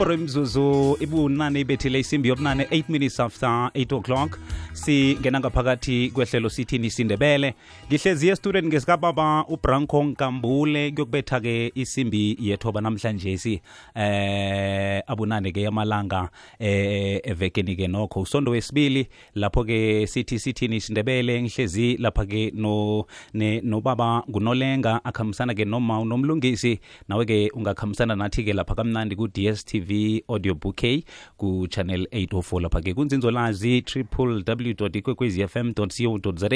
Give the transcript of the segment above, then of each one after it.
or imzuzu ibunane ibethile isimbi yobunane 8 minutes after 8 o'clock singena ngaphakathi kwehlelo sithi nisindebele ngihlezi estudent ngesikababa ubranco nkambule kuyokubetha-ke isimbi yethoba namhlanje si eh abunane-ke yamalanga eh evekeni-ke nokho usondo wesibili lapho-ke sithi sithini isindebele ngihlezi lapha-ke no, ne, nobaba ngunolenga akhambisana-ke noma unomlungisi nawe-ke ungakhambisana nathi-ke lapha kamnandi ku-dstv audio bouquet ku-channel 804 lapha-ke kunzinzolazi triple w ikwekwezi fm co za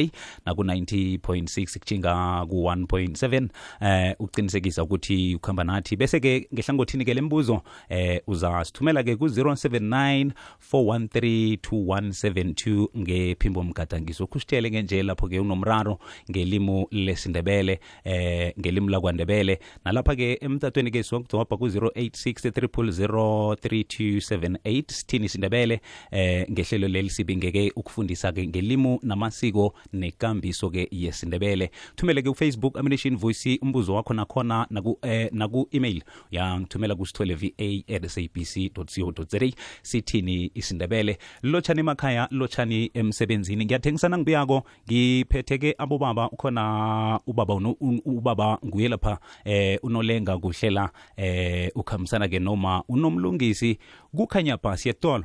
naku-90.6 kutshinga ku-1.7 eh uqinisekisa ukuthi ukuhamba nathi bese-ke ngehlangothini-ke lembuzo eh uza sithumela-ke ku-079 4132172 ngephimbo mgadangiso ukhusitele ke nje lapho ke unomraro ngelimu lesindebele eh ngelimu lakwandebele nalapha ke emtatweni ke siwakudobha ku-086 sithini isindebele eh ngehlelo leli sibingeke ukufundisa ke ngelimu namasiko nekambiso ke yesindebele thumele ke ufacebook amination voice umbuzo wakho nakhona naku eh, naku-email yangithumela kusithole va at sabc co za sithini isindebele lotshani emakhaya lotshani emsebenzini ngiyathengisa nangibuyako ngiphetheke abobaba ukhona ubaba ubaba nguye lapha eh unolenga kuhlela eh ukhambisana ke noma unomlungisi kukhanya bhasi yetolo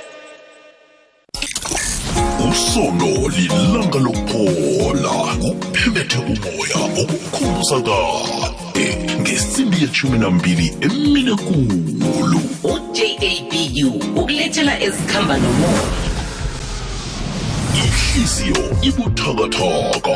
usono lilanga lokuphola kuphemethe umoya okukhumbuza kade ngesimbi yeshumi nambili emine kulu ujabu ukulethela ezikhamba nomoya ihliziyo ibuthakathaka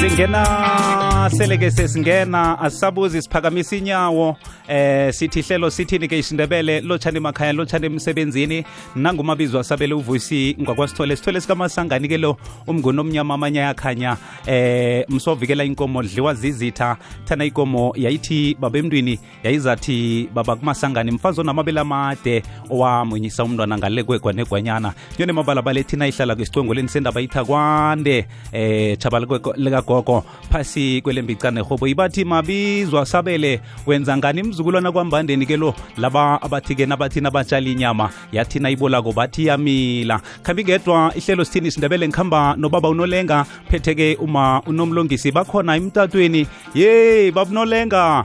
singena seleke sesingena asisabuzi siphakamisa inyawo eh sithi hlelo sithini ke isindebele lotshani emakhaya lotshani emsebenzini nangumabizo asabele uvusi ngwakwasithole sithole sikamasangani ke lo umnguni omnyama amanye ayakhanya eh msovikela inkomo dliwa zizitha thana ikomo yayithi babemntwini yayizathi baba kumasangani mfazi onamabele amade owamunyisa umntwana ngale kwegwa negwanyana yona emabalabala ethina ihlala kwisicwengoleni sendaba itha kwande eh chaba likagogo phasi kwelembicane hobo ibathi mabizwa sabele wenza ngani mzukulwana kwambandeni ke lo laba abathi-ke nabathina abatshali inyama yathina ibolako bathi yamila khambi ngedwa ihlelo sithini sindebele ngikhamba nobaba unolenga phetheke uma unomlongisi bakhona emtatweni ye babunolenga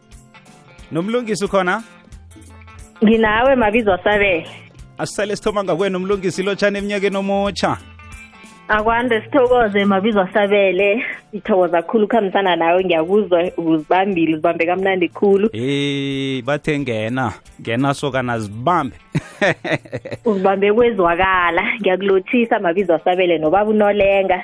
nomlungisi ukhona nginawe mabizo asabele asisale sithoma ngakwenu umlungisi lotshana eminyakeni omutsha akwande sithokoze mabizo asabele ngithokoza khulu ukuhambisana nawe ngiyakuzwa uzibambile uzibambe kamnandi khulu hey bathe ngena ngena sokana zibambe uzibambe kwezwakala ngiyakulothisa mabizo asabele nobaba unolenga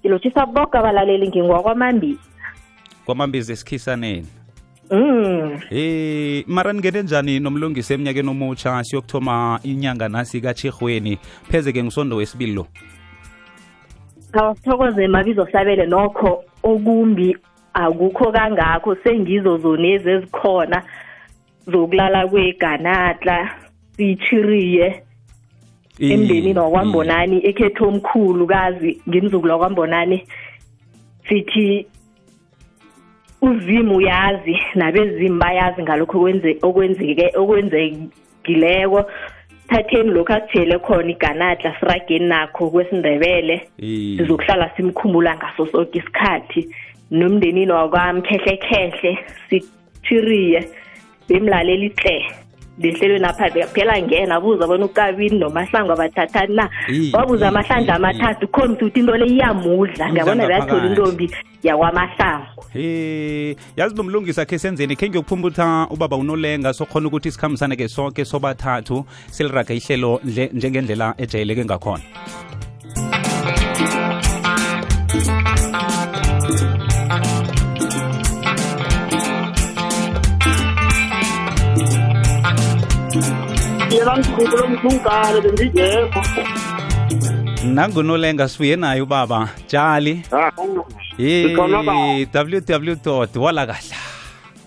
ngilotshisa boke abalaleli ngingwakwamambizi kwamambizi esikhisaneni Mm. Eh mara ningene njani nomlungisi eminyakeni omutsha siyokuthoma inyanga nasi kaTshirhweni pheze ke ngisondo wesibili lo. Awuthokoze mabizo sabele nokho okumbi akukho kangakho sengizozonezi ezikhona zokulala kweganatla sitshiriye emndenini wakwambonani ekhetho omkhulu kazi ngimzukulu wakwambonani sithi uzimu uyazi nabezimu bayazi ngalokho okwenzeke okwenzekileko thatheni lokhu akujele khona iganadla sirageni nakho kwesindebele sizokuhlala simkhumbula ngaso soke isikhathi nomndenini wakwami khehlekhehle chiriye bemlaleli tle lihlelweni apha phela ngena buza bona ukabini nomahlango abathathani na wabuza amahlandla amathathu khona ukuthi into le iyamudla ngiyabona beyathola intombi yakwamahlango he yazi nomlungisi akhe senzeni khe ngiyokuphumutha ubaba unolenga sokhona ukuthi sikhambisane ke sonke sobathathu siliraga ihlelo njengendlela ejayeleke ngakhona yena mkhulu lo mkhungale bendingekho nangunolenga sifuye naye ubaba jali ah, ww dot walakahla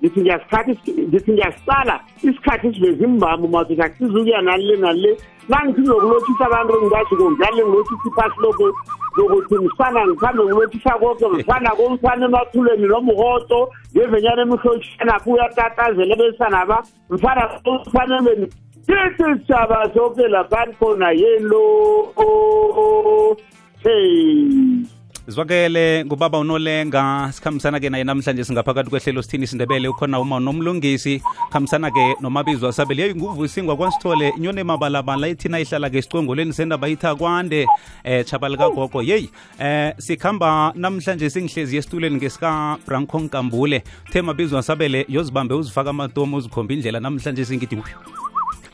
ngithi ngiyasikhathi ngithi ngiyasala isikhathi siveza imbambo mawuthi ngasizukuya nale nale nangithi ngizokulothisa abantu ngikwazi kongale ngilothisa iphasi loko lokuthi ngisana ngithanda ngilothisa konke ngifana komfana emathuleni nomuhoto ngevenyana emihlotshanapho uyatatazela besanaba mfana ufaneleni sithi sishaba soke laphani khona yeni lo hey zwakele ngubaba unolenga sikhambisana-ke naye namhlanje singaphakathi kwehlelo sithini isindebele ukhona uma unomlungisi khambisana-ke nomabizo asabele yeyi nguvusingwa kwansithole inyoni emabalabala ithina ihlala-ke esicongolweni sendaba itha kwande um eh, chaba likagogo yeyi Eh sikhamba namhlanje singihlezi esitulweni ngesika Branko Nkambule thema bizwa sabele yozibambe uzifaka amatomo uzikhomba indlela namhlanje singithi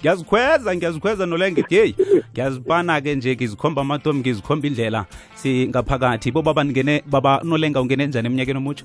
ngiyazikhweza ngiyazikhweza nola ngithi yeyi ngiyazipana-ke nje ngizikhomba amatomi ngizikhomba indlela singaphakathi bo baba ningene baba nolenga ungene njani eminyakeni omutsha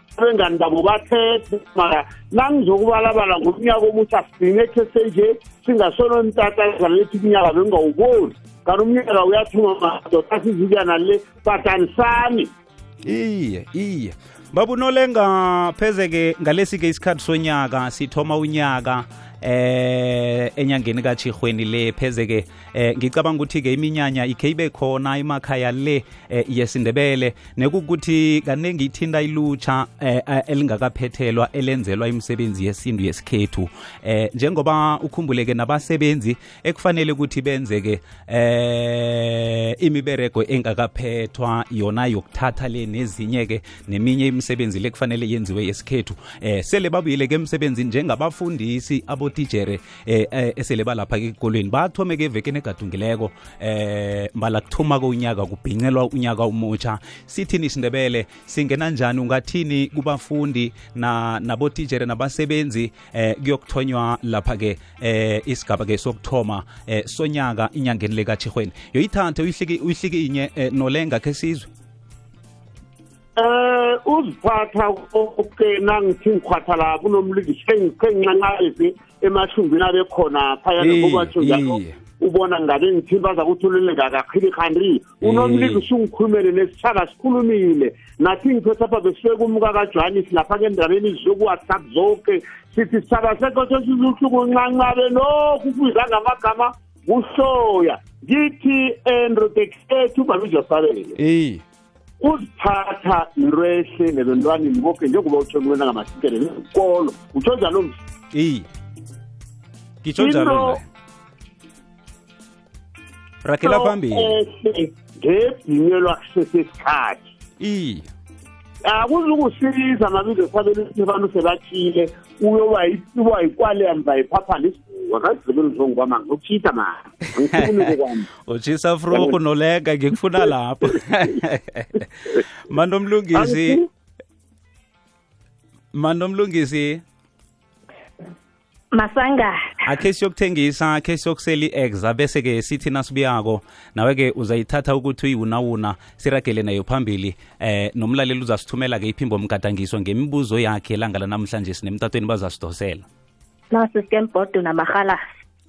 abengani babo bathethe mara nangizokubalabala ngomnyaka omuthi asigcine ethethe nje singasolo ntatazana lethi kunyaka bengawuboni kanti umnyaka uyathuma madoda sizibyana le badanisani iye iye babunolenga pheze-ke ngalesi-ke isikhathi sonyaka sithoma unyaka eh enyangeni katshirhweni le pheze-ke eh ngicabanga ukuthi ke iminyanya ikhe ibe khona emakhaya le eh, yesindebele nekukuthi kaningi ithinta ilutsha eh, eh, elingakaphethelwa elenzelwa imisebenzi yesintu yesikhethu eh njengoba ukhumbuleke nabasebenzi ekufanele ukuthi benzeke eh imiberego engakaphethwa yona yokuthatha le nezinye ke neminye imisebenzi le kufanele yenziwe yesikhethu eh sele babuyile ke emsebenzini njengabafundisi abotijere eh, eh esele balapha ke kolweni bathome ke evekeni egadungileko eh mbala kuthoma unyaka kubhincelwa unyaka umutsha sithini isindebele singena njani ungathini kubafundi na nabotijere nabasebenzi eh kuyokuthonywa lapha ke eh isigaba ke sokuthoma eh sonyaka inyangeni lekathihweni yoyithante uyihliki uyihliki inye eh, nolenga ke sizwe Eh uziphatha konke nangithi ngikhwathala kunomlingisi engiqencancazi emashungwini abe khona phaya nokukwathu njalo ubona ngabe ngithini baza kuthululeka kakhili khandri unomlilo usungikhulumele nesitshaka sikhulumile nathi ngiphetha apha besifike kumuka kajohanisi lapha kendaweni zoku-whatsapp zonke sithi sitshaba sekotho sizuhluku ncancabe nokhu kubiza ngamagama kuhloya ngithi enrotekethu babizosabele uziphatha nento ehlele bentwaneni boke njengoba utsho wena ngamasikele nesikolo utsho njalo msi iye ngitsho njalo rakela phambili ngebhinyelwa kusesesikhathi iye akuzukusiza mabizo esabela ukuthi abantu sebathile uyoba yikwale yamva yiphaphana isibuka kazizebelizongikwamanga ukushitha mani angifuni kwami utshisa froku noleka ngikufuna lapho mandomlungisi mandomlungisi masanga akhe siyokuthengisa akhe siyokusela i-exa bese-ke sithi nasibuyako nawe-ke uzayithatha ukuthi uyiwunawuna siragele nayo phambili eh nomlaleli uzasithumela-ke iphimbo mgadangiso ngemibuzo yakhe elanga lanamhlanje sinemtatweni bazasidosela nasi sikembhodo namarhalasi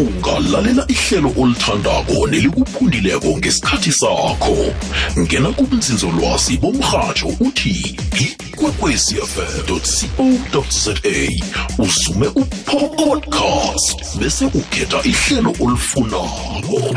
ungalalela ihlelo olithandako nelikuphundileko ngesikhathi sakho ngena kubunzinzolwazi bomrhatsho uthi ikwekwecfm za uzume upodcast bese ukhetha ihlelo olifunako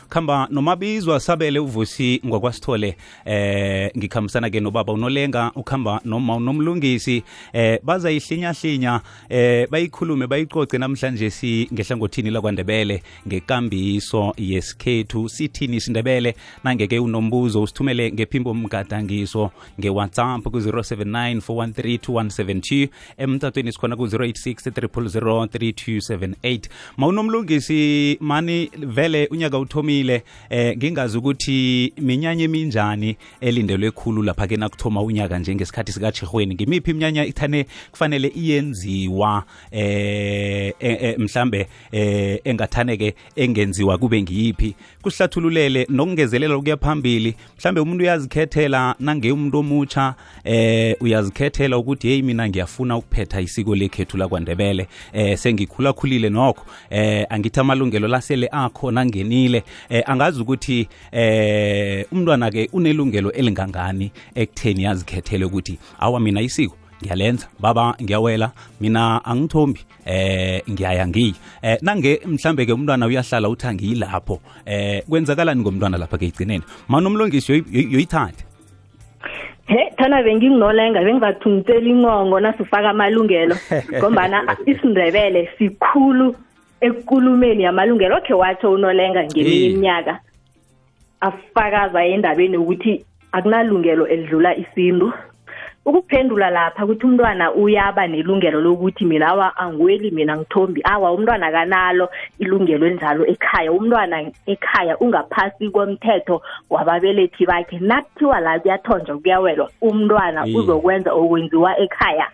khamba nomabizwa sabele uvusi ngokwasithole eh ngikhambisana ke nobaba unolenga ukhamba noma unomlungisi eh bazayihlenya-hlenya eh bayikhulume bayicoce namhlanje si ngehlangothini lakwandebele ngekambiso yesikhethu sithini isindebele nangeke unombuzo usithumele ngephimbo mgadangiso ngewhatsapp ku-079 413 emtatweni sikhona ku-086 3278 mawunomlungisi mani vele unyaka uthomile eh ngingazi ukuthi minyanya eminjani elindelwe khulu lapha ke nakuthoma unyaka njengesikhathi sikatshirhweni ngimiphi iminyanya ithane kufanele iyenziwa eh, eh, eh mhlambe eh engathane ke engenziwa kube ngiyiphi kusihlathululele nokungezelela ukuya phambili mhlambe umuntu uyazikhethela nange umuntu omutsha eh uyazikhethela ukuthi hey mina ngiyafuna ukuphetha isiko lekhethu lakwandebele eh sengikhula khulile nokho eh angithi amalungelo lasele akho nangenile eh angazi ukuthi eh umntwana ke unelungelo elingangani ekutheni yazikhethele ukuthi awa mina isiko ngiyalenza baba ngiyawela mina angithombi eh ngiyaya ngiyi eh nange mhlambe ke umntwana uyahlala uthi angiyilapho eh kwenzakalani ngomntwana lapha ke igcineni manje umlungisi yoyithathe he thana benginginolenga bengingathungitseli incongo nasifaka amalungelo ngombana isindebele sikhulu ekulumeni yamalungelo okhe watsho unolenga ngeminye iminyaka afakaza endabeni ukuthi akunalungelo elidlula isintu ukuphendula lapha ukuthi umntwana uyaba nelungelo lokuthi mina awa angiweli mina ngithombi awa umntwana kanalo ilungelo elinjalo ekhaya umntwana ekhaya ungaphasi komthetho wababelethi bakhe nakuthiwa la kuyathonjwa kuyawelwa umntwana uzokwenza okwenziwa ekhaya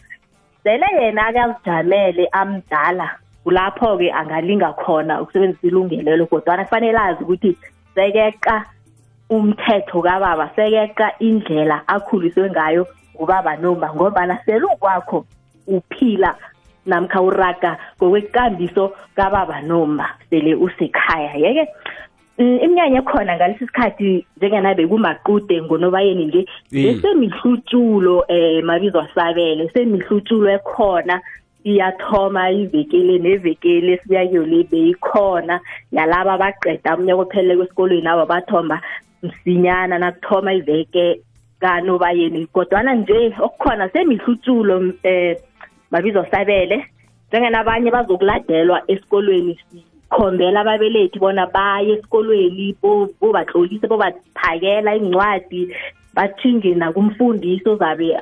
sele yena akazijamele amdala kulapho-ke angalinga khona ukusebenzisa ilungelelo kodwana kufanele azi ukuthi sekeqa umthetho kababa sekeqa indlela akhuliswe ngayo ngubaba noma ngombana selungikwakho uphila namkha uraga ngokwekambiso kababa noma sele usekhaya yeke Mm, iminyanya ekhona ngalesi sikhathi njengena bekumaqude ngonobayeni nje besemihlutshulo um eh, mabizwa sabele semihlutshulo ekhona iyathoma ivekele nevekele esiyakiyo le beyikhona yalaba baqeda umnyaka opheleleko esikolweni abo bathomba msinyana nakuthoma iveke kanobayeni kodwana nje okukhona semihlutshulo um eh, mabizwa sabele njengena abanye bazokuladelwa esikolweni sikhombela ababelethi bona baye esikolweni bobatlolise bobaphakela iincwadi bathinge nakumfundisi ozabe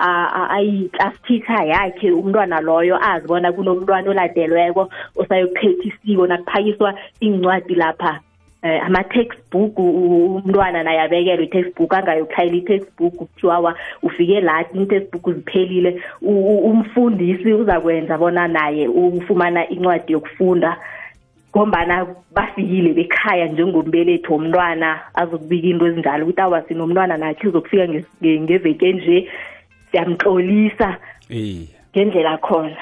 ayi-class teacher yakhe umntwana loyo azi bona kunomntwana oladelweko osayokuphetha isiko nakuphakiswa iincwadi lapha eh ama-textbook umntwana naye abekelwe i-textbook angayokuhlayela i-textbook kuthiwa wa ufike lathi i-textbook uziphelile umfundisi uzakwenza bona naye ufumana incwadi yokufunda ngombana bafikile bekhaya njengombelethi womntwana azokubika into ezinjalo ukuthi awa sinomntwana nakhe uzokufika ngeveke nje siyamxolisa ngendlela khona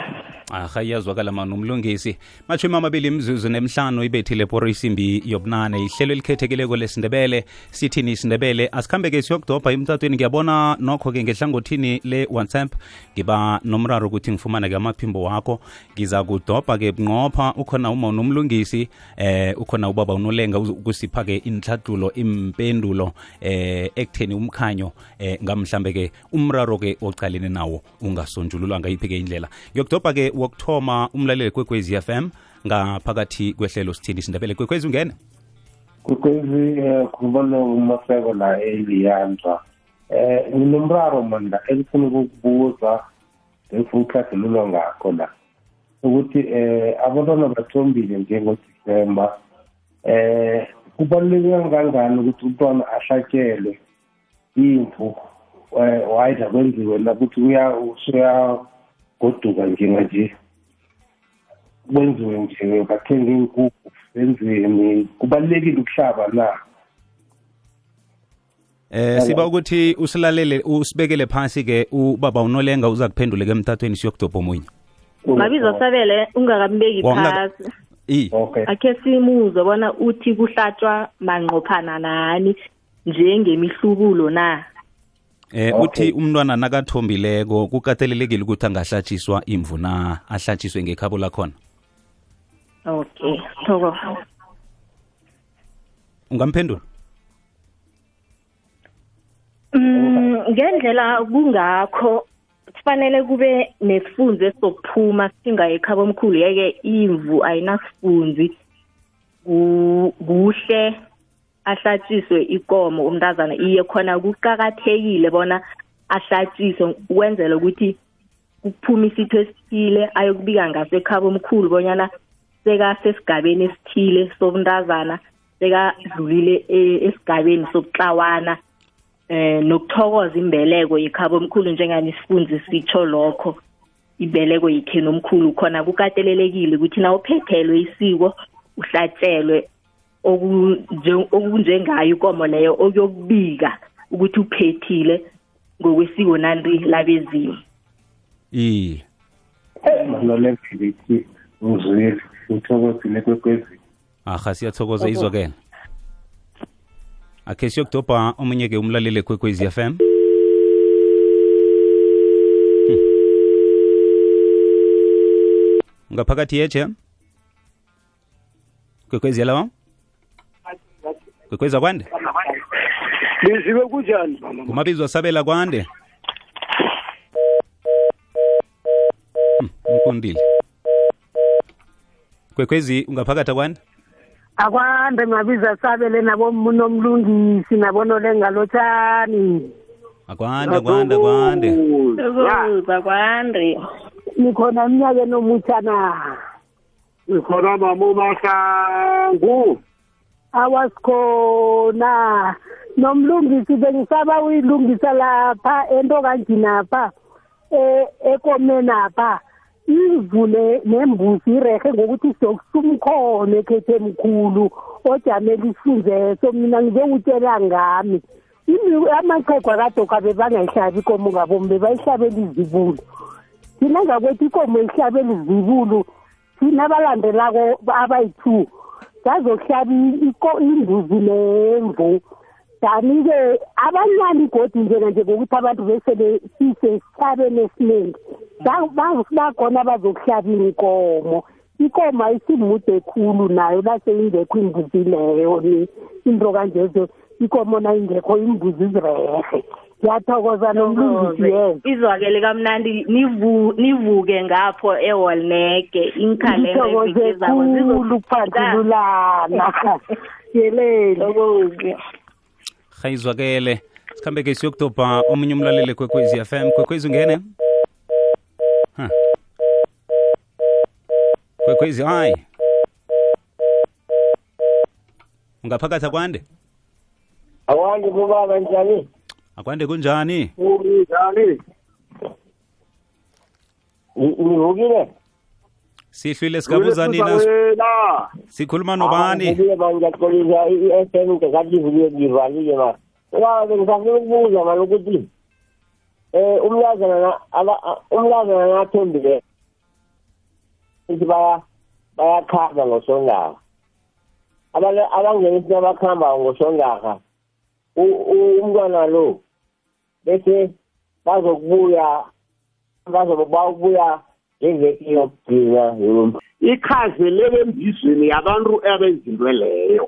aha iyazwakala mani umlungisi mashumi amabili imzuzu nemhlanu ibethile poro isimbi yobunane ihlelo elikhethekileko lesindebele sithini isindebele asikhambeke siyokudobha emtatweni ngiyabona nokho-ke ngehlangothini le-whatsapp ngiba nomraro ukuthi ngifumana-ke amaphimbo wakho ngiza kudobha-ke bunqopha ukhona uma unomlungisi eh ukhona ubaba unolenga ukusipha-ke inhladulo impendulo eh ekutheni umkhanyo eh ngamhlambe ke umraro ke ocalene nawo ungasonjululwa ngayiphi ke indlela ngiyokudobha ke wokuthoma umlaleli kwekwezi FM ngaphakathi kwehlelo sithini isindabele kwekwezi ungene kwekwezi eh, khuluma nomaseko la eliyanza eh nginomraro manda engifuna ukukubuza engifuna ukuhlaselulwa ngakho la ukuthi eh abantwana bathombile njengodisemba eh kubaluleke kangangani ukuthi umntwana ahlatshelwe into eh, wayida kwenziwe la ukuthi uya usuyagoduka njenga nje kwenziwe nje bathenge iinkukhu benzeni kubalulekile ukuhlaba na Eh siba ukuthi usilalele usibekele phansi ke ubaba unolenga uza kuphendule ke emtatweni siyokudobha omunye Mabizo sabele ungakambeki phasi okay akhe simuzwe bona uthi kuhlatshwa manqophana nani njengemihlubulo na Eh okay. uthi umntwana nakathombileko kukatelelekile ukuthi angahlatshiswa imvu na ahlatshiswe ngekhabo lakhona Okay thoko Ungamphendula Mm ngendlela kungakho kufanele kube nesifunzi esizokuphuma singaye ekhabo omkhulu yeke imvu ayinasifunzi kuhle ahlatjiswe ikomo umntazana iye khona kuqakathekile bona ahlatjiswe ukwenzela ukuthi kuphume isitho esithile ayokubika ngaso ekhaba omkhulu bonyana sekasesigabeni esithile sobuntazana sekadlulile e-, esigabeni sobuhlawana eh nokuthokoza imbeleko yekhaba omkhulu njengani sifunzi sitsho lokho ibeleko yekheni omkhulu khona kukatelelekile ukuthi na uphethelwe isiko uhlatshelwe okunjengayo ikomo leyo okuyokubika ukuthi uphethile ngokwesiko nanti labezimu iye malalevithi uzwile uthokozile kwekwezi aha siyathokoza izwa kena akhe siyokudobha omunye ke umlaleli ekwekwezi f m hmm. ngaphakathi yetshe kwekwezi yellow kwekwezi akwande biziwe kunjani kumabizo asabela kwande Hmm, umkundile kwekwezi ungaphakathi akwande akwande mabiza sabele nabo munomlungisi nabonolenga lotshani akwande akwande akwande Ukuza kwande. nikhona emnyakeni omutsha na ngikhona mama umahlangu awasikhona nomlungisi bengisaba uyilungisa lapha ento kanjinapha e, ekomenapha ivule nembuzi irehe ngokuthi sokusumkhona ekhethe emkhulu ojamela isifunzeso mina ngizewutshela ngami amaqhegu akadoka bebangayihlabi ikomo ngabomi bebayihlabela izibulu thina ngakwethu ikomo ihlabela izibulu thina abalandelako abayi-two sazohlaba imbuzi nemvu dani-ke abancane igodi njenganje ngokuthi abantu besebesisesithabeni esiningi bakhona bazokuhlaba inkomo ikomo ayisimude khulu nayo lase ingekho imbuzi leyo ni into kanjezo ikomo nayingekho imbuzi zirehe ngiyathokoza nomlungisi yes izwakele kamnandi nivuke ngapho ewolneke inkhalengizakulu kuphandululana yelele hayizwakele sikhambeke siyokudobha omunye umlaleli kwekwezi FM kwekwezi ungene huh. kwekhwezi hayi ungaphakathi akwande akwande kubaba njani akwande kunjani unjani ngivukile sihlwile sikabuza nina sikhuluma nobani ngiyaxolisa i-fm ngekativuliwe ngivalile ma ubaba bengisafuna ukubuza mani ukuthi eh umntazana umntazana nakathombile ukuthi baya bayakhamba ngosongaka abangenisi nabakhamba ngosongaka umntwana lo bese bazokubuya bazobe bawubuya ngeveki yokugcina ikhazi lebembizweni yabantu abenza into leyo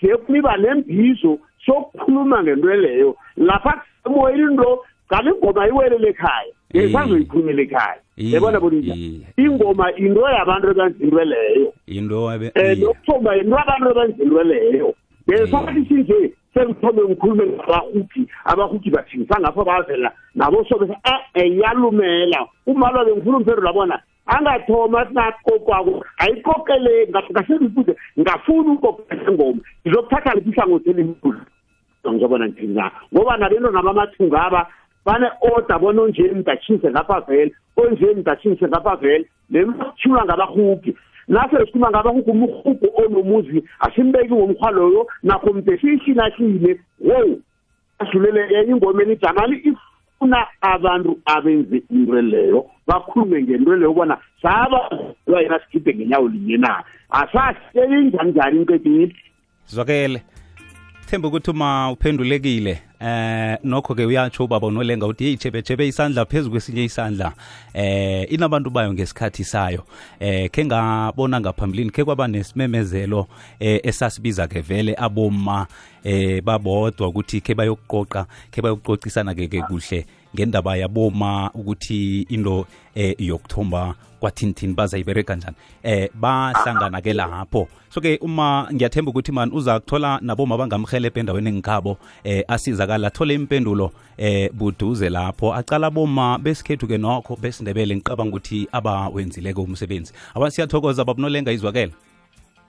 siba nembizo sokukhuluma ngento leyo lapha kusemoyeni into qala ingoma iwelele ekhaya ngesazoyiphumela ekhaya yabona bonisa ingoma into yabantu ebanzinto leyo into um eh, nokuthomba into abantu ebanzinto leyo ngesikhathi sinje sengithome ngikhulume ngabahugi abahugi bathingisa ngapho bavela nabo sobe eyalumela eh, eh, umalwa bengifuna umfero labona angathoma sinakokwaku ayikokele ngasebifuze ngafuni ukokele ngoma ngizokuthatha liphi ihlangothi elimkhulu ngizobona ngithini na ngoba nabento nabamathunga aba bane-order bona onje mdashise ngapha vele onje mdashise ngapha vele le makuthulwa ngabahubhi nase sikhuluma ngaba kugumuhugu onomuzi asimbeki ngomhwa loyo nakho mde siyihlinahlile wo adluleleke ingoma enijamali ifuna abantu abenze into leyo bakhulume ngento leyo bona sabazwa yena sigide ngenyawo linye na asahleli njani njani intetini zwakele themba ukuthi uma uphendulekile eh nokho ke uyatsho ubaba unolenga uthi hey chebe chebe isandla phezulu kwesinye isandla eh inabantu bayo ngesikhathi sayo eh ke ngabona ngaphambilini ke kwaba nesimemezelo eh esasibiza ke vele aboma eh babodwa ukuthi ke bayokuqoqa ke bayokuqoqisana ke ke kuhle ngendaba yaboma ukuthi into eh yokuthomba kwathintini bazayibereka njani eh bahlangana ke lapho so ke uma ngiyathemba ukuthi man uza kuthola naboma bangamhelebhe endaweni engikhabo eh asizakala athole impendulo eh buduze lapho aqala boma besikhethu ke nokho besindebele ngicabanga ukuthi abawenzileke umsebenzi abantu siyathokoza babunolenga izwakela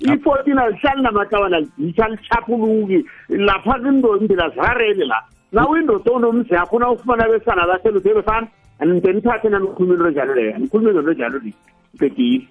i-fourteen alihlali namatlawana aliditshi alichaphuluki lapha zindondila ziharele la nawe indoda onomzi yakho na ufumana abesana bakhe luthe befana nide nithathe nanikhuluma into enjalo leyo anikhuluma into enjalo le qedile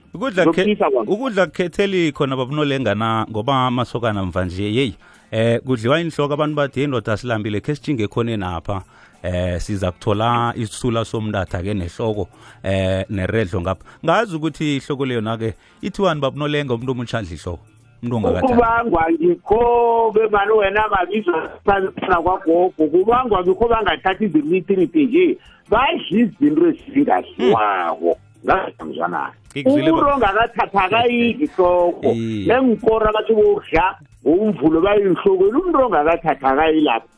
ukudla kukhetheli khona babunolengana ngoba masokana mva nje yeyi eh kudliwa inhloko abantu bathi indoda silambile khe sitshinge ekhoneni apha eh siza kuthola isisula somntatha ke nehloko eh neredlo ngapha ngazi ukuthi ihloko leyo na ke ithiwani babunolenga umuntu omutsha adlihloko umuntu ongakathathi kubangwa ngikho bemani wena mabizo sifana kwagogo kubangwa ngikho bangathathi izimithi nithi nje badla izinto ezingadliwako ngazamzwanayo umuntu ongakathathi akayidli hloko nengikora bathi bokudla umvulo bayinhloko umuntu ongakathathi akayilapho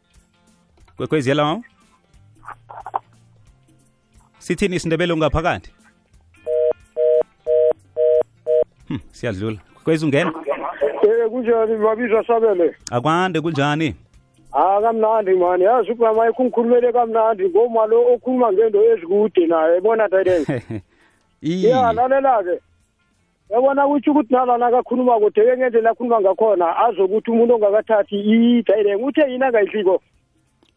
kwekwezi yela mama sithini isindebele ungaphakathi hmm, siyadlula kwekwezi ungena um kunjani babizwa sabele akwande kunjani Ah kamnandi mani yazi ubaba ekhumkhulumele kamnandi ngoma lo okhuluma ngento ezikude naye bona tayden Yeah lalela ke yabona kutsho ukuthi nalana akakhuluma kodwa eke ngendlela akhuluma ngakhona azokuthi umuntu ongakathathi idayilenge uthe yini angayidliko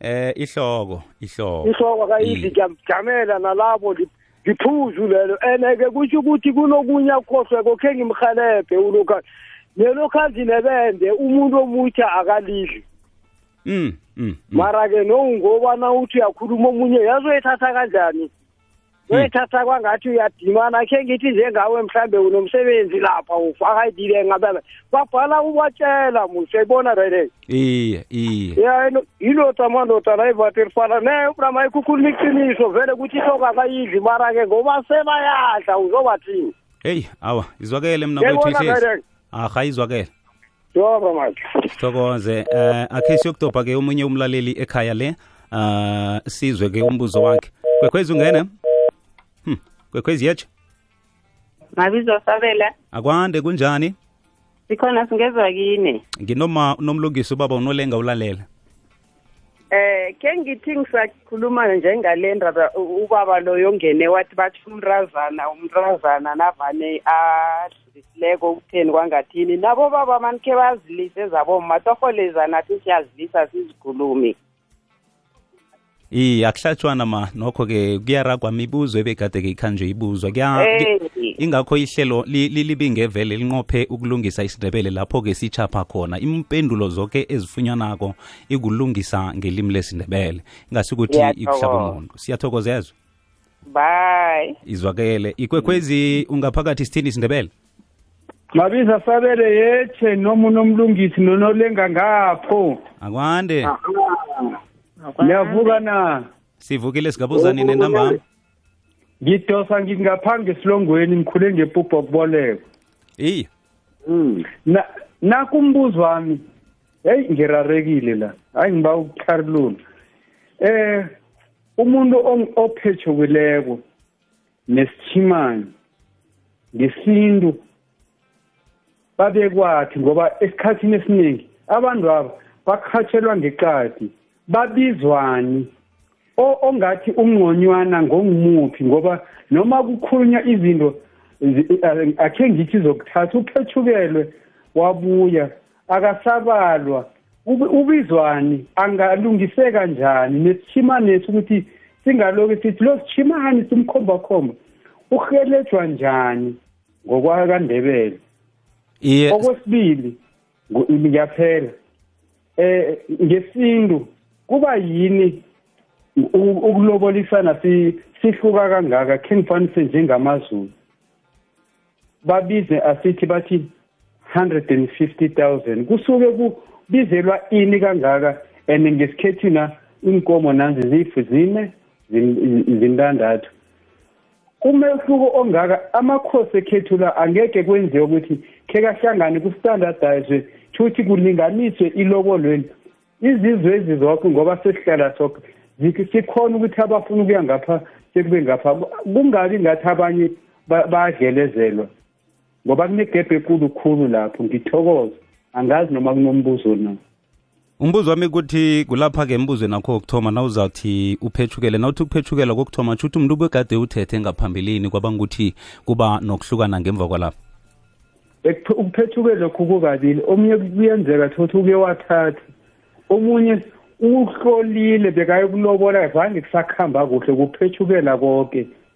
eh ihloko ihloko ihloko akayidli ngiyamjamela nalabo ngiphuzu lelo ene-ke kutsho ukuthi kunokunye akhohlweko khe ngimhelebhe ulokha nelokhu azinebende umuntu omutsha akalidli mm, mm, mm. mara-ke nowungobana uthi uyakhuluma omunye yazoyithatha kanjani wethatha kwangathi uyadimana khe ngithi njengawe mhlambe unomsebenzi lapha ufaka idile ngabela babhala ubatshela museyibona rere iye iye ya indoda mandoda nayivathi lifana ne ubrama ikukhuluma iqiniso vele ukuthi isokakayidli mara ke ngoba sebayadla uzobathini eyi awa izwakele mna kwethu ihlezi arha izwakele Yebo mandla. Thokoze. Eh akhe siyokudobha ke omunye umlaleli ekhaya le. Ah sizwe ke umbuzo wakhe. Kwekhwezi ungena? Hm. Kwekhwezi yetshe. Mabizo sabela. Akwande kunjani? Sikhona singezwa kini. Nginoma nomlungisi ubaba unolenga ulalela. Eh ke ngithi ngisakhuluma njengale ndaba ubaba loyo ngene wathi bathi umrazana umrazana navane adlisileko ukutheni kwangathini nabo baba manikhe bazilise zabo matorholeza nathi siyazilisa sizikhulumi iye akuhlatshwana ma nokho-ke kuyaragwa mibuzo ebekade-ke ikhanje ibuzwa ingakho ihlelo libingevele linqophe ukulungisa isindebele lapho-ke sichapha khona impendulo zoke ezifunyanako ikulungisa ngelimi lesindebele ingasi ukuthi ikuhlaba umuntu siyathokozezwa bye izwakele ikwekhwezi ungaphakathi sithini isindebele mabiza sabele yethe noma unomlungisi nonolenga ngapho akwande niyavuka na sivukile singabuzani nentambama ngidosa ngingaphambi esilongweni ngikhule ngepupho kuboleko eyi mm. na nakumbuzo wami heyi ngirarekile la hayi ngiba ukutharulula eh umuntu ophetshokwileko nesithimani ngesintu babekwathi ngoba esikhathini esiningi abantu aba bakhatshelwa ngeqadi babizwani ongathi ungconywana ngongumuphi ngoba noma kukhulunywa izinto akhe ngithi zokuthatha ukhethukelwe wabuya akasabalwa ubizwani angalungiseka njani nesishimanesi ukuthi singaloke sithi lo sishimani simkhombakhomba uhelejwa njani ngokwakandebele iye okwesibili ngiyaphela eh ngesintu kuba yini ukulobolisana sihluka kangaka khe ngifanise njengamazulu babize asithi bathi 150000 kusuke kubizelwa ini kangaka and ngesikhethu na inkomo nanzi zifu zine zintandathu umehluko ongaka amakhosi ekhethu la angeke kwenziwe ukuthi khe kahlangane ku-standardizwe shuthi kulinganiswe ilobolweni izizwe ezi zoke ngoba sesihlala soke sikhona ukuthi abafuna ukuya ngapha sekube ngapha kungabi ngathi abanye badlelezelwa ngoba kunegebhe ekulu khulu lapho ngithokoza angazi noma kunombuzo na umbuzo wami ukuthi kulapha-ke embuzweni akho wokuthoma na uzawuthi uphethukele nawuthi ukuphethukela kokuthoma tsho ukuthi umuntu ubegade uthethe ngaphambilini kwabanga ukuthi kuba nokuhlukana ngemva kwalapho ukuphethuke lokhu kukabili omunye kuyenzeka thothi uke wathatha omunye uhlolile bekayokulobola zange kusakuhamba kuhle kuphethukela konke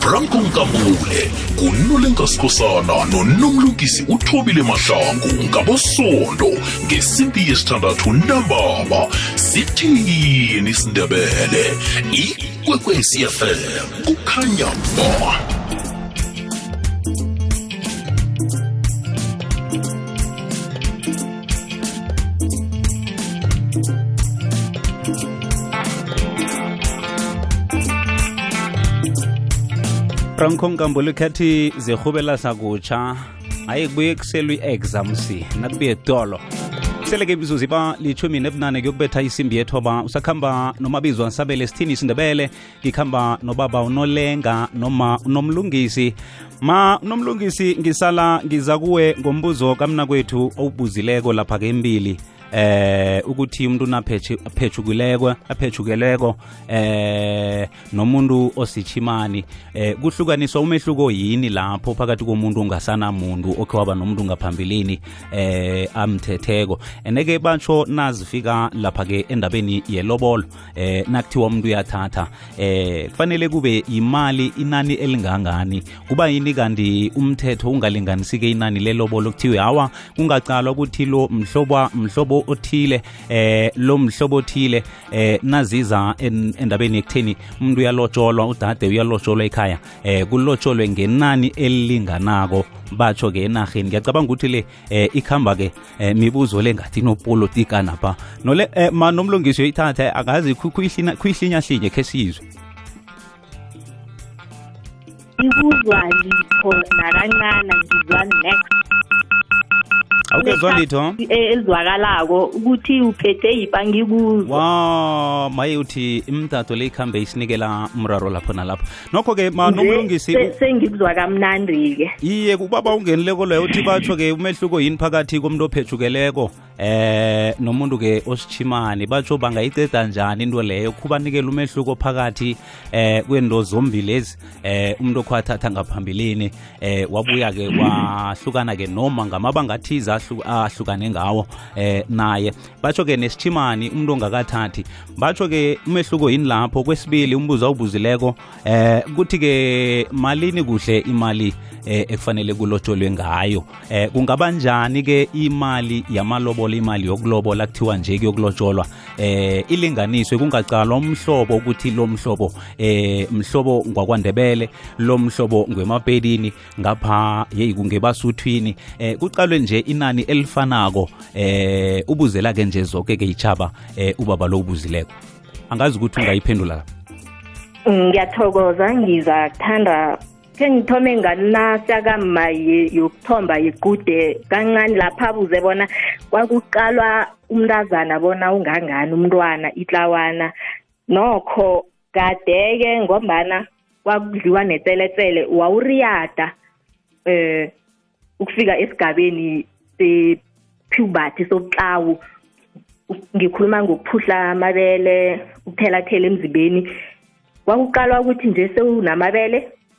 branko mkambule ngunolenza sikhosana nonomlungisi uthobile mahlangu ngabosondo ngesimpi yesithandathu ntambama sithini isindebele ikwekwezi fm kukhanya ba franco nkambo likhathi zirhubela sakutsha hayi kubuye kuselwa i-exam c nakubuye etolo seleke imizuzu iba lithumi nebunane kuyokubetha isimbi yethoba usakhamba nomabizwa sabele sithini isindebele ngikhamba nobaba unolenga noma unomlungisi ma unomlungisi ngisala ngiza kuwe ngombuzo kamna kwethu owubuzileko lapha ke mbili eh ukuthi umuntu naphetshukileko aphethukeleko eh nomuntu osithimani eh kuhlukaniswa umehluko yini lapho phakathi komuntu ongasana muntu okhe waba nomuntu ngaphambilini eh amthetheko eneke batsho nazifika lapha ke endabeni yelobolo eh nakuthiwa umuntu uyathatha eh kufanele kube imali inani elingangani kuba yini kanti umthetho ungalinganisike inani lelobolo kuthiwe hawa kungaqalwa ukuthi lo mhlobo mhlobo othile eh lo mhlobo othile eh naziza endabeni ekutheni umuntu uyalotsholwa udade uyalotsholwa ekhaya eh kulotsholwe ngenani elilinganako batsho ke enarheni ngiyacabanga ukuthi le eh ikhamba ke eh, mibuzo le ngathi inopolitika napha nole eh, ma nomlungisi uyithatha akazi khuyihlinya khuyihlinya hlinye ke sizwe ngikuzwa litho nakancana ngizwa next awukezwa litho e, elizwakalako ukuthi uphethe yipa ngikuzwa wa maye uthi imtato le ikhambe isinikela umraro lapho nalapho nokho-ke ma nomlungisi sengikuzwa kamnandi-ke iye kubaba ungenileko loyo uthi batsho-ke umehluko yini phakathi komuntu ophethukeleko eh nomuntu-ke ositshimani batsho bangayiceda njani into leyo khubanikela umehluko phakathi eh kwento zombilezi eh umuntu okhwathatha ngaphambilini eh wabuya-ke wahlukana-ke noma ngamabanga athize ahlukane ngawo eh naye batsho-ke nesithimani umuntu ongakathathi batsho-ke umehluko yini lapho kwesibili umbuzo awubuzileko eh kuthi-ke malini kuhle imali eh, ekufanele kulotsholwe ngayo eh kungaba njani-ke imali yamalobola imali yokulobola kuthiwa nje kuyokulotsholwa eh ilinganiswe kungaqalwa umhlobo ukuthi lo mhlobo eh mhlobo ngwakwandebele lo mhlobo ngwemapedini ngapha yeyi kungebasuthwini eh kuqalwe nje inani elifanako eh ubuzela ke nje zonke ke ichaba eh ubaba lo ubuzileko angazi ukuthi ungayiphendula la ngiyathokoza ngiza kuthanda khe ngithome nganasa kamma yokuthomba yikude kancane lapha buze bona kwakuqalwa umntazana bona ungangani umntwana itlawana nokho kade-ke ngombana kwakudliwa netseletsele wawuriyada eh ukufika esigabeni sephubathi sokuxawu ngikhuluma ngokuphuhla amabele ukuthelathela emzimbeni kwakuqalwa ukuthi nje sewunamabele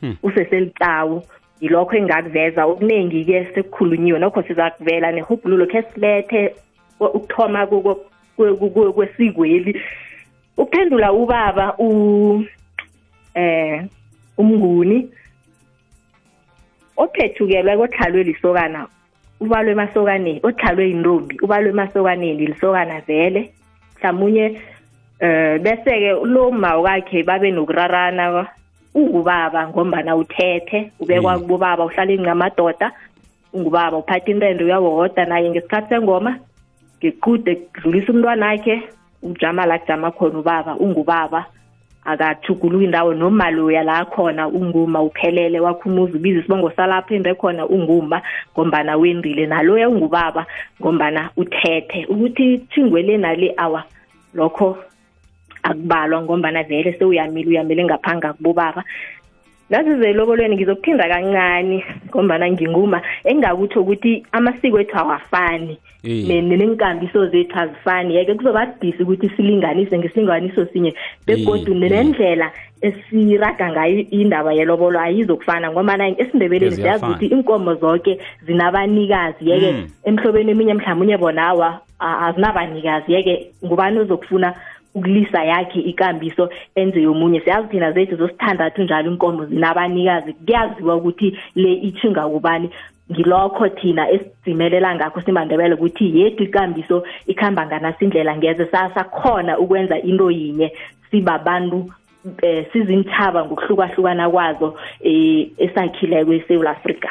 hmm. useselitawu yilokho engakuveza okuningi-ke sekukhulunyiwe nokho sizakuvela nehubhululo khe silethe ukuthoma kwesikweli ukuphendula ubaba u eh umnguni ophethukelwa kothlalwe lisokana ubalwe emasokaneni othlalwe yintombi ubalwe emasokaneni lisokana vele mhlawumunye um bese-ke lo ma wakhe babe nokurarana ungubaba ngombana uthethe ubekwa mm. kubobaba uhlala ingcamadoda ungubaba uphatha intendo uyawohoda naye ngesikhathi sengoma ngequde kudlulisa umntwana wakhe ujama la kujama khona ubaba ungubaba akatshuguluki indawo noma loya la khona unguma uphelele wakho umuzi ubiza isibongo salapho ende khona unguma ngombana wendile naloya ungubaba ngombana uthethe ukuthi thingwele nale awa lokho akubalwa ngombana vele sewuyamile uyamile ngaphanga kubobaba nazize elobolweni ngizokuphinda kancane ngombana nginguma engingakutho ukuthi amasiko ethu awafani nenkambiso zethu azifani yeke kuzobadisi ukuthi silinganise ngesilinganiso sinye begodu nendlela esiraga ngayo indaba yelobolo ayizokufana ngombana esindebeleni siyazi ukuthi inkomo zonke zinabanikazi yeke hmm. emhlobeni eminye mhlawumunye bonawa azinabanikazi yeke ngubani ozokufuna ukulisa yakhe ikambiso enze yomunye siyazi thina zethu zosithandathu njalo inkomo zinabanikazi kuyaziwa ukuthi le ithinga kubani ngilokho thina esidzimelela ngakho simandebele ukuthi yedwa ikambiso ikhamba nganasindlela ngeze sasakhona ukwenza into yinye sibabantu eh sizintshaba ngokuhlukahlukana kwazo eh esakhileko eSouth Africa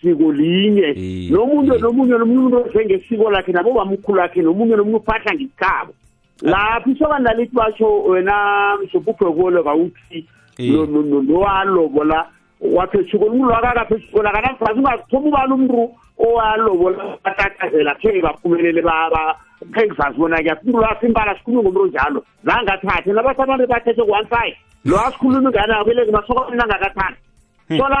siko linye nomunye nomunye nomunye umuntu othenge isiko lakhe nabo bamkhulu wakhe nomunye nomunye uphahla ngikhabo lapho isokani lalithi basho wena msobubhekolo kawuthi nowalobola wapheshuko umuntu wakakapheshukola kanamfazi ungakuthoma ubani umuntu owalobola batatazela khenge baphumelele khenge sazi bona kuyaphi umuntu lwakho impala sikhulume ngomuntu onjalo zangathathe nabathi abantu bathethe ku-one side lo asikhulumi ngani abeleke masokona nangakathanda hmm. sola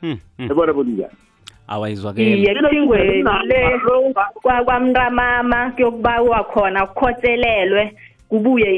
Hmm, hmm. ebona ukuthi njani awayizwakele iye lelo ingweli le kwa- kwamntamama kuyokubawa khona kukhotselelwe kubuye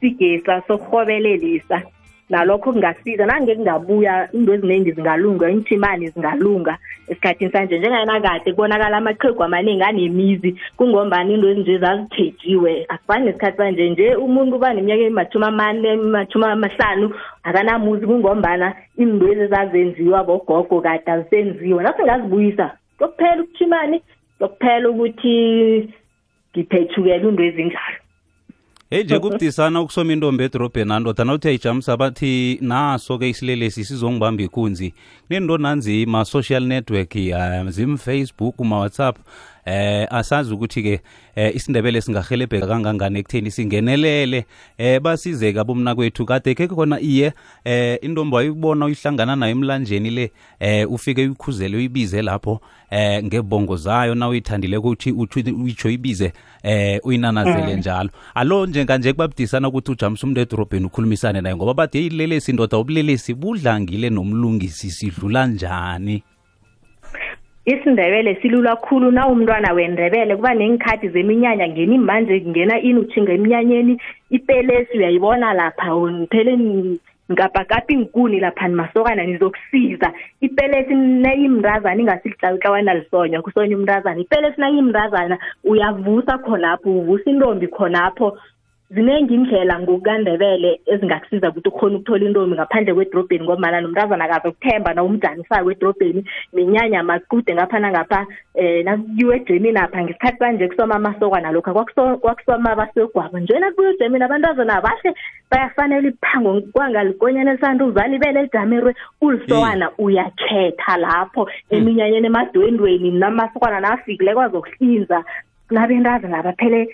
isigesa sokurhobelelisa nalokho kungasiza nange kungabuya into eziningi zingalunga iinthimani zingalunga esikhathini sanje njengayena kade kubonakala amaqhegu amaningi anemizi kungombani into ezinje zazithethiwe akufani nesikhathi sanje nje umuntu uba neminyaka ematshumi amane ematshumi amahlanu akanamuzi kungombana iindwezi ezazenziwa bogogo kade azisenziwa nathi ngazibuyisa kuyokuphela ukuthi imani kuyokuphela ukuthi ngiphethukela into ezinjalo heyi nje kubudisana ukusoma intombi edorobheni andoda nawuthi ayijamisa bathi naso-ke isilelesi sizongibamba ikunzi kunento nanzi ma-social network um zimfacebook ma-whatsapp eh asazi ukuthi ke eh, isindebele singahelebheka kangangani ekutheni singenelele eh basizeke abomna kwethu kade ke khona iye eh intombi wayibona uyihlangana nayo emlanjeni le eh ufike uyikhuzele uyibize lapho eh ngebongo zayo na uyithandile ukuthi uyitsho ibize eh uyinanazele mm. njalo alo nje kanje kubabudisana ukuthi ujamise umuntu edorobheni ukhulumisane naye ngoba bathi yeyilelesi indoda ubulelesi budlangile nomlungisi sidlula njani isindebele silula khulu na umntwana wendebele kuba nengikhathi zeminyanya ngeni manje kungena ini uthinga eminyanyeni ipelesi uyayibona lapha ngiphele ngikapakapa iinkuni lapha nimasokana nizokusiza ipelesi nayimntazana ingasilitlawitlawani alisonywa kusonywa umntazana ipelesi nayimntazana uyavusa khonapho uvusa intombi khonapho ziningi indlela ngokukandebele ezingakusiza ukuthi ukhona ukuthola intombi ngaphandle kwedrobheni ngombana nomntazana akaze kuthemba na umjanisako wedrobheni nenyanya makude ngapha nangapha um nakuyiwe ejemini apha ngesikhathi sanje kusoma amasokwa nalokhu kwakusoma abasegwabo nje nakubuye ejemini abantazana abahle bayafanele iphango kwangalikonyana elisanda uzala ibele elijamirwe ulisokana uyakhetha lapho eminyanyeni emadwendweni namasokwana nafikile kwazokuhlinza kunabentazi laba phele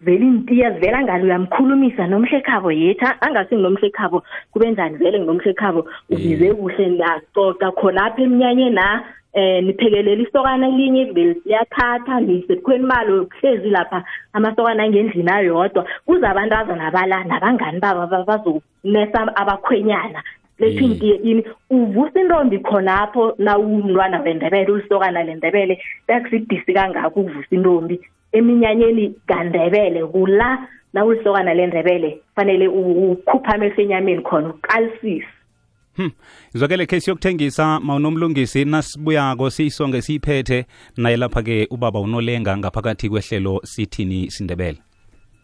vele iintiya zivela ngalo uyamkhulumisa nomhlekhabo yetha angasi nginomhlekhabo kube njani vele nginomhlekhabo ubize mm. kuhle nacoca khonapha emnyanye na eh niphekelela isokana elinye iveli liyathatha nisebukhweni balo kuhlezi lapha amasokana angendlini ayodwa kuze abantazana abala nabangani babo bazokuba nesa abakhwenyana lethi ngiye mm. ini uvusa intombi khonapho nawumntwana wendebele ulisokana lendebele takusidisi kangako ukuvusa intombi eminyanyeni kandebele kula nawulisokana lendebele fanele ukhupha amehlo enyameni khona uqalisise Hmm. Izwakele case yokuthengisa mawunomlungisi nasibuyako siyisonge siyiphethe naye lapha ke ubaba unolenga ngaphakathi kwehlelo sithini sindebele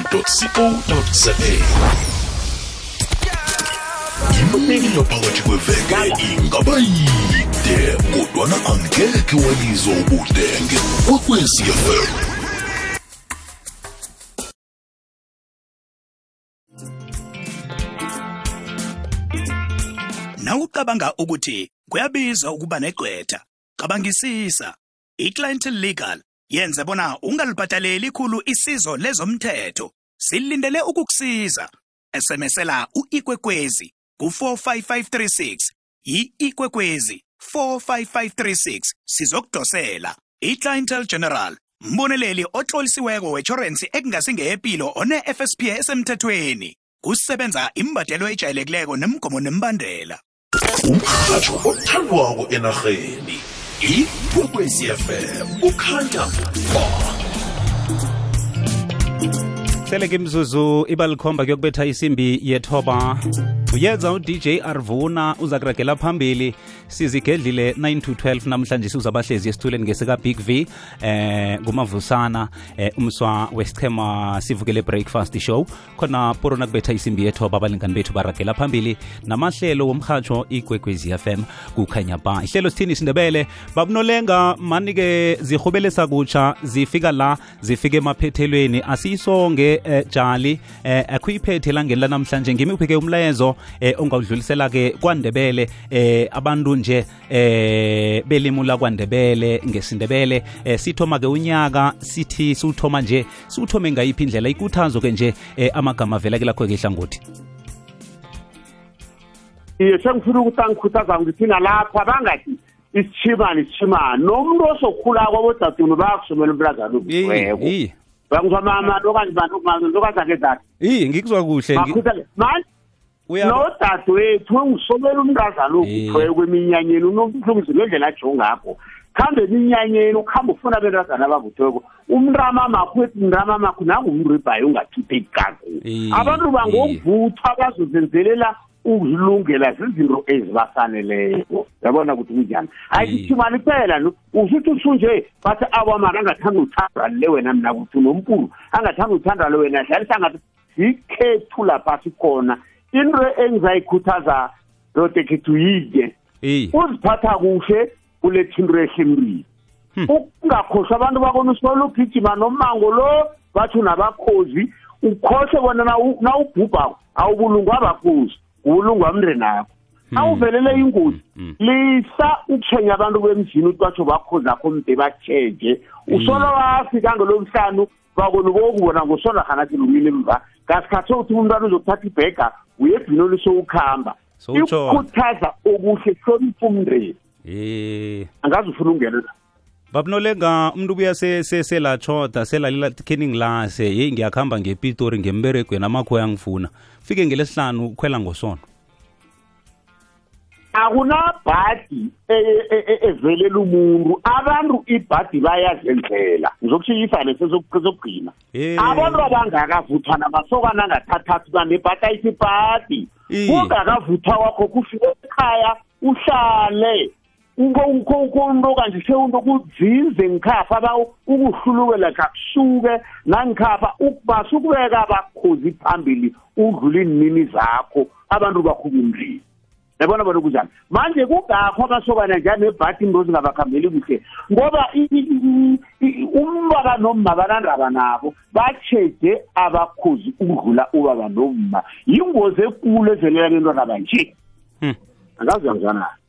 www.co.za imilo phakathi kweveke ingaba yide kodwana angekhe walizwa ubudenge kwakwezi fm Nawucabanga ukuthi kuyabiza ukuba negqwetha, cabangisisa. I-Clientele Legal yenze bona ungalibhadaleli khulu isizo lezomthetho silindele ukukusiza esemesela u-ikwekwezi ku-45536 yi-ikwekwezi 45536 sizokudosela i-clientele general mboneleli otlolisiweko wetjhorensi ekungasingeyepilo one-fsp esemthethweni kusebenza imbadelo ejayelekileko nemgomo nembandela umrhatjho othandwako enarheni ikwekwezi fm kukhanya ba sele ke mzuzu ibalikhomba kuyokubetha isimbi yethoba uyenza udj arvuna uza kuragela phambili sizigedlile 9 to 12 namhlanje sizabahlezi esithuleni ngesika-big v eh ngumavusana eh, umswa wesichema sivukele breakfast show khona porona kubetha isimbi yethoba abalingani bethu baragela phambili namahlelo womhatsho igwegwezi fm kukhanya ba ihlelo sithini isindebele babunolenga manike zihubelesa kutsha zifika la zifika emaphethelweni asiyisonge eh, jali eh, akhuyiphethe elangeni lanamhlanje ngimi uphike umlayezo eh, ongawudlulisela-ke kwandebele eh, abantu nje eh belimu lakwandebele ngesindebele eh, sithoma ke unyaka sithi siwuthoma nje siwuthome ngayiphi indlela ikuthazo ke nje eh, amagama avela ke lakho ke ihlangothi iye sengifuna ukuthi angikhuthaza ngithi nalapho abangathi isitshimani isitshimani nomuntu osokhulako abodadunu bayakusomela umntazana ubuweko bangizwa mama lokazibani lokazake zakhe iye ngikuzwa kuhle manje nodadewethu ungisobela umntazana okuthiweyo kweminyanyeni unobuhlungizi ngendlela ajo ngakho khambe eminyanyeni ukuhambe ufuna abentazana abavuthiweko umntamamakho ethi mntamamakho nangumribhayi ungakhiphe ikaku abantu bangokuvuthwa bazozenzelela ukuzilungela zizinto ezibafaneleko yabona ukuthi kunjani hayi kuthimani mm. kuphela no usuthi usunje bathi awamana angathanda uthanda le wena mina kuthi nompulu angathanda uthanda le wena dlalisa ngathi yikhethu lapha sikhona into engizayikhuthaza doda khethu yinye uziphatha kuhle kuletha into ehle emlini hmm. ukungakhohlwa abantu bakona usola ugijima nommango lo bathu nabakhozi ukhohle bona na ubhubhako awubulungwa abakhozi ubulungwa mndeni akho hmm. awuvelele ingozi hmm. lisa ukushenya abantu bemzini ukuthi batho bakhozi akho mde batshenge usola wafika ngelomhlanu bakoni bokubona ngosona hanathi lumile mva ngasikhathi ukuthi umntwana uzokuthatha ibhega uye ebhinoni sowukuhamba ikukhuthaza okuhle hlonipha umndeni um angazi ufuna ungena babnolenga umuntu ubuya selatshoda selalila khening lase yeyi ngiyakuhamba ngepitori ngemberegweni amakhoya angifuna fike ngelesihlanu ukhwela ngosono akunabhadi e, e, e, evelela umuntu abantu ibhadi bayazenzela ngizokushiyisa leso sokugcina abantu abangakavuthwa namasokana angathathathi kanti ibhadi ayisibhadi kungakavuthwa kwakho kufike ekhaya uhlale ukonto kanje sewunto kudzinze ngikhapha ba ukuhlulukela kabusuke nangikhapha ukubasa ukubeka abakhozi phambili udlule iinini zakho abantu bakho kumlilo yabona bona kunjani manje kungakho abasokana njani nebhadi into zingabakhambeli kuhle ngoba umntwana nomma banandaba nabo batshede abakhozi ukudlula ubaba nomma yingozi ekulu ezelela bentwana banje hmm. angazi uyangizwanani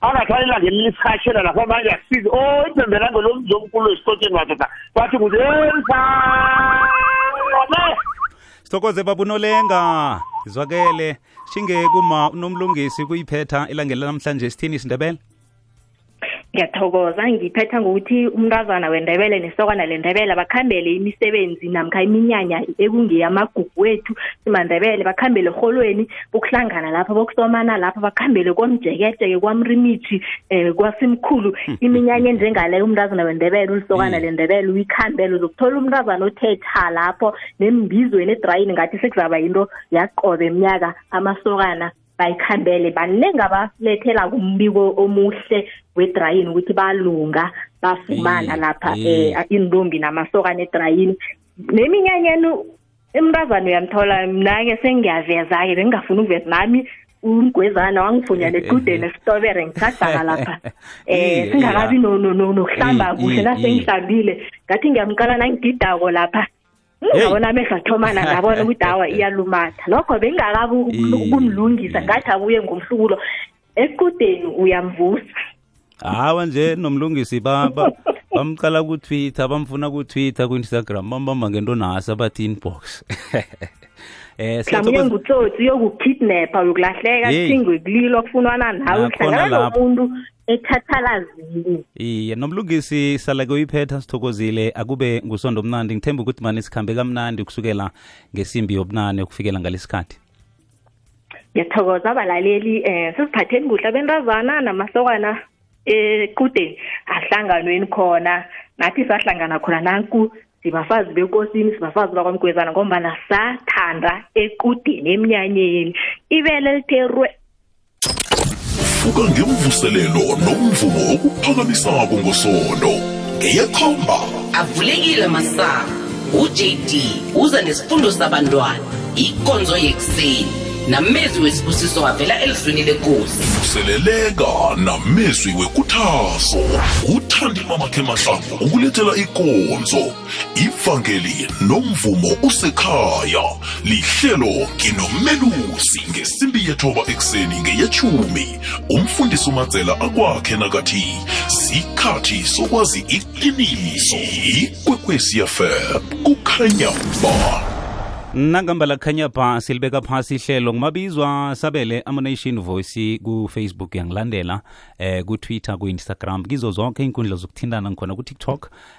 angathwali ilanga elinye isirhatshela lapho manje akusizi o oh, iphembelango lo mzi omkhulu wesitotsheni madoda bathi kuze sithokoze babunolenga izwakele shinge kuma unomlungisi kuyiphetha ilangeni lanamhlanje sithini isindebele ngiyathokoza ngiphetha ngokuthi umntazana wendebele nesokana lendebele bakhambele imisebenzi namkha iminyanya ekungeyamagugu wethu simandebele bakhambele erholweni bokuhlangana lapha bokusomana lapha bakhambele kwamjekejeke kwamrimithi um kwasimkhulu iminyanya enjengaleyo umntazana wendebele ulisokana mm. lendebele uyikhambele uzokuthola umntazana othetha lapho nembizweni edrayini ngathi sekuzaba yinto yaqobe mnyaka amasokana bayikhambele baningi abalethela kumbiko omuhle wedrayini ukuthi balunga bafumana lapha um intombi namasokana edrayini neminyanyeni emntazana uyamthola mna-ke sengiyaveza-ke bengingafuni ukuveza nami umgwezana wangifunyana eh, eh, equdeni eh. esitobere ngisadaka lapha um singakabi nokuhlamba kuhle nasengihlambile ngathi ngiyamqala nangigidako lapha ngabona amehlo athomana ngabona ukuthi awa iyalumatha nokho bengingakabi ukumlungisa ngathi abuye ngomhlubulo equdeni uyamvusa hawa nje nomlungisi baba bamqala kutwitter bamfuna kutwitter ku-instagram bambamba ngento nasi abathi inbox eh mhlawumbe ngutsotsi uyokukidnapha uyokulahleka kuthingwe kulilo kufunwana nawe uhlangana nomuntu ethathalazini iye nomlungisi salake uyiphetha sithokozile akube ngusondo omnandi ngithemba ukuthi mani sikhambe kamnandi ukusukela ngesimbi yobunane ukufikela ngalesikhathi ngiyathokoza abalaleli um eh, siziphatheni kuhle abentazana namasokana equdeni ahlanganweni khona nathi sahlangana khona nanku sibafazi bekosini sibafazi bakwamgwezana ngombana sathanda equdeni emnyanyeni ibele lithe rwe Fuka ngemvuselelo nomvumo okuphakamisako ngosondo. Ngeyekhomba avulekile masango uJD uza nesifundo sabantwana ikonzo yekuseni namezwi wesibusiso avela elizwini lekosi vuseleleka namezwi wekuthazo uthandi mamakhe mahlangu ukulethela ikonzo ivangeli nomvumo usekhaya lihlelo nginomelusi ngesimbi yethoba ekuseni ngeyethumi umfundisi umadzela akwakhe nakathi sikhathi sokwazi iqiniso ikwekwezi fm kukhanya ba nangamba lakhanya pha silibeka phasi ihlelo ngumabizwa sabele amonation voice kufacebook yangilandela eh kutwitter ku-instagram kizo zonke iinkundla zokuthintana ngikhona kutiktok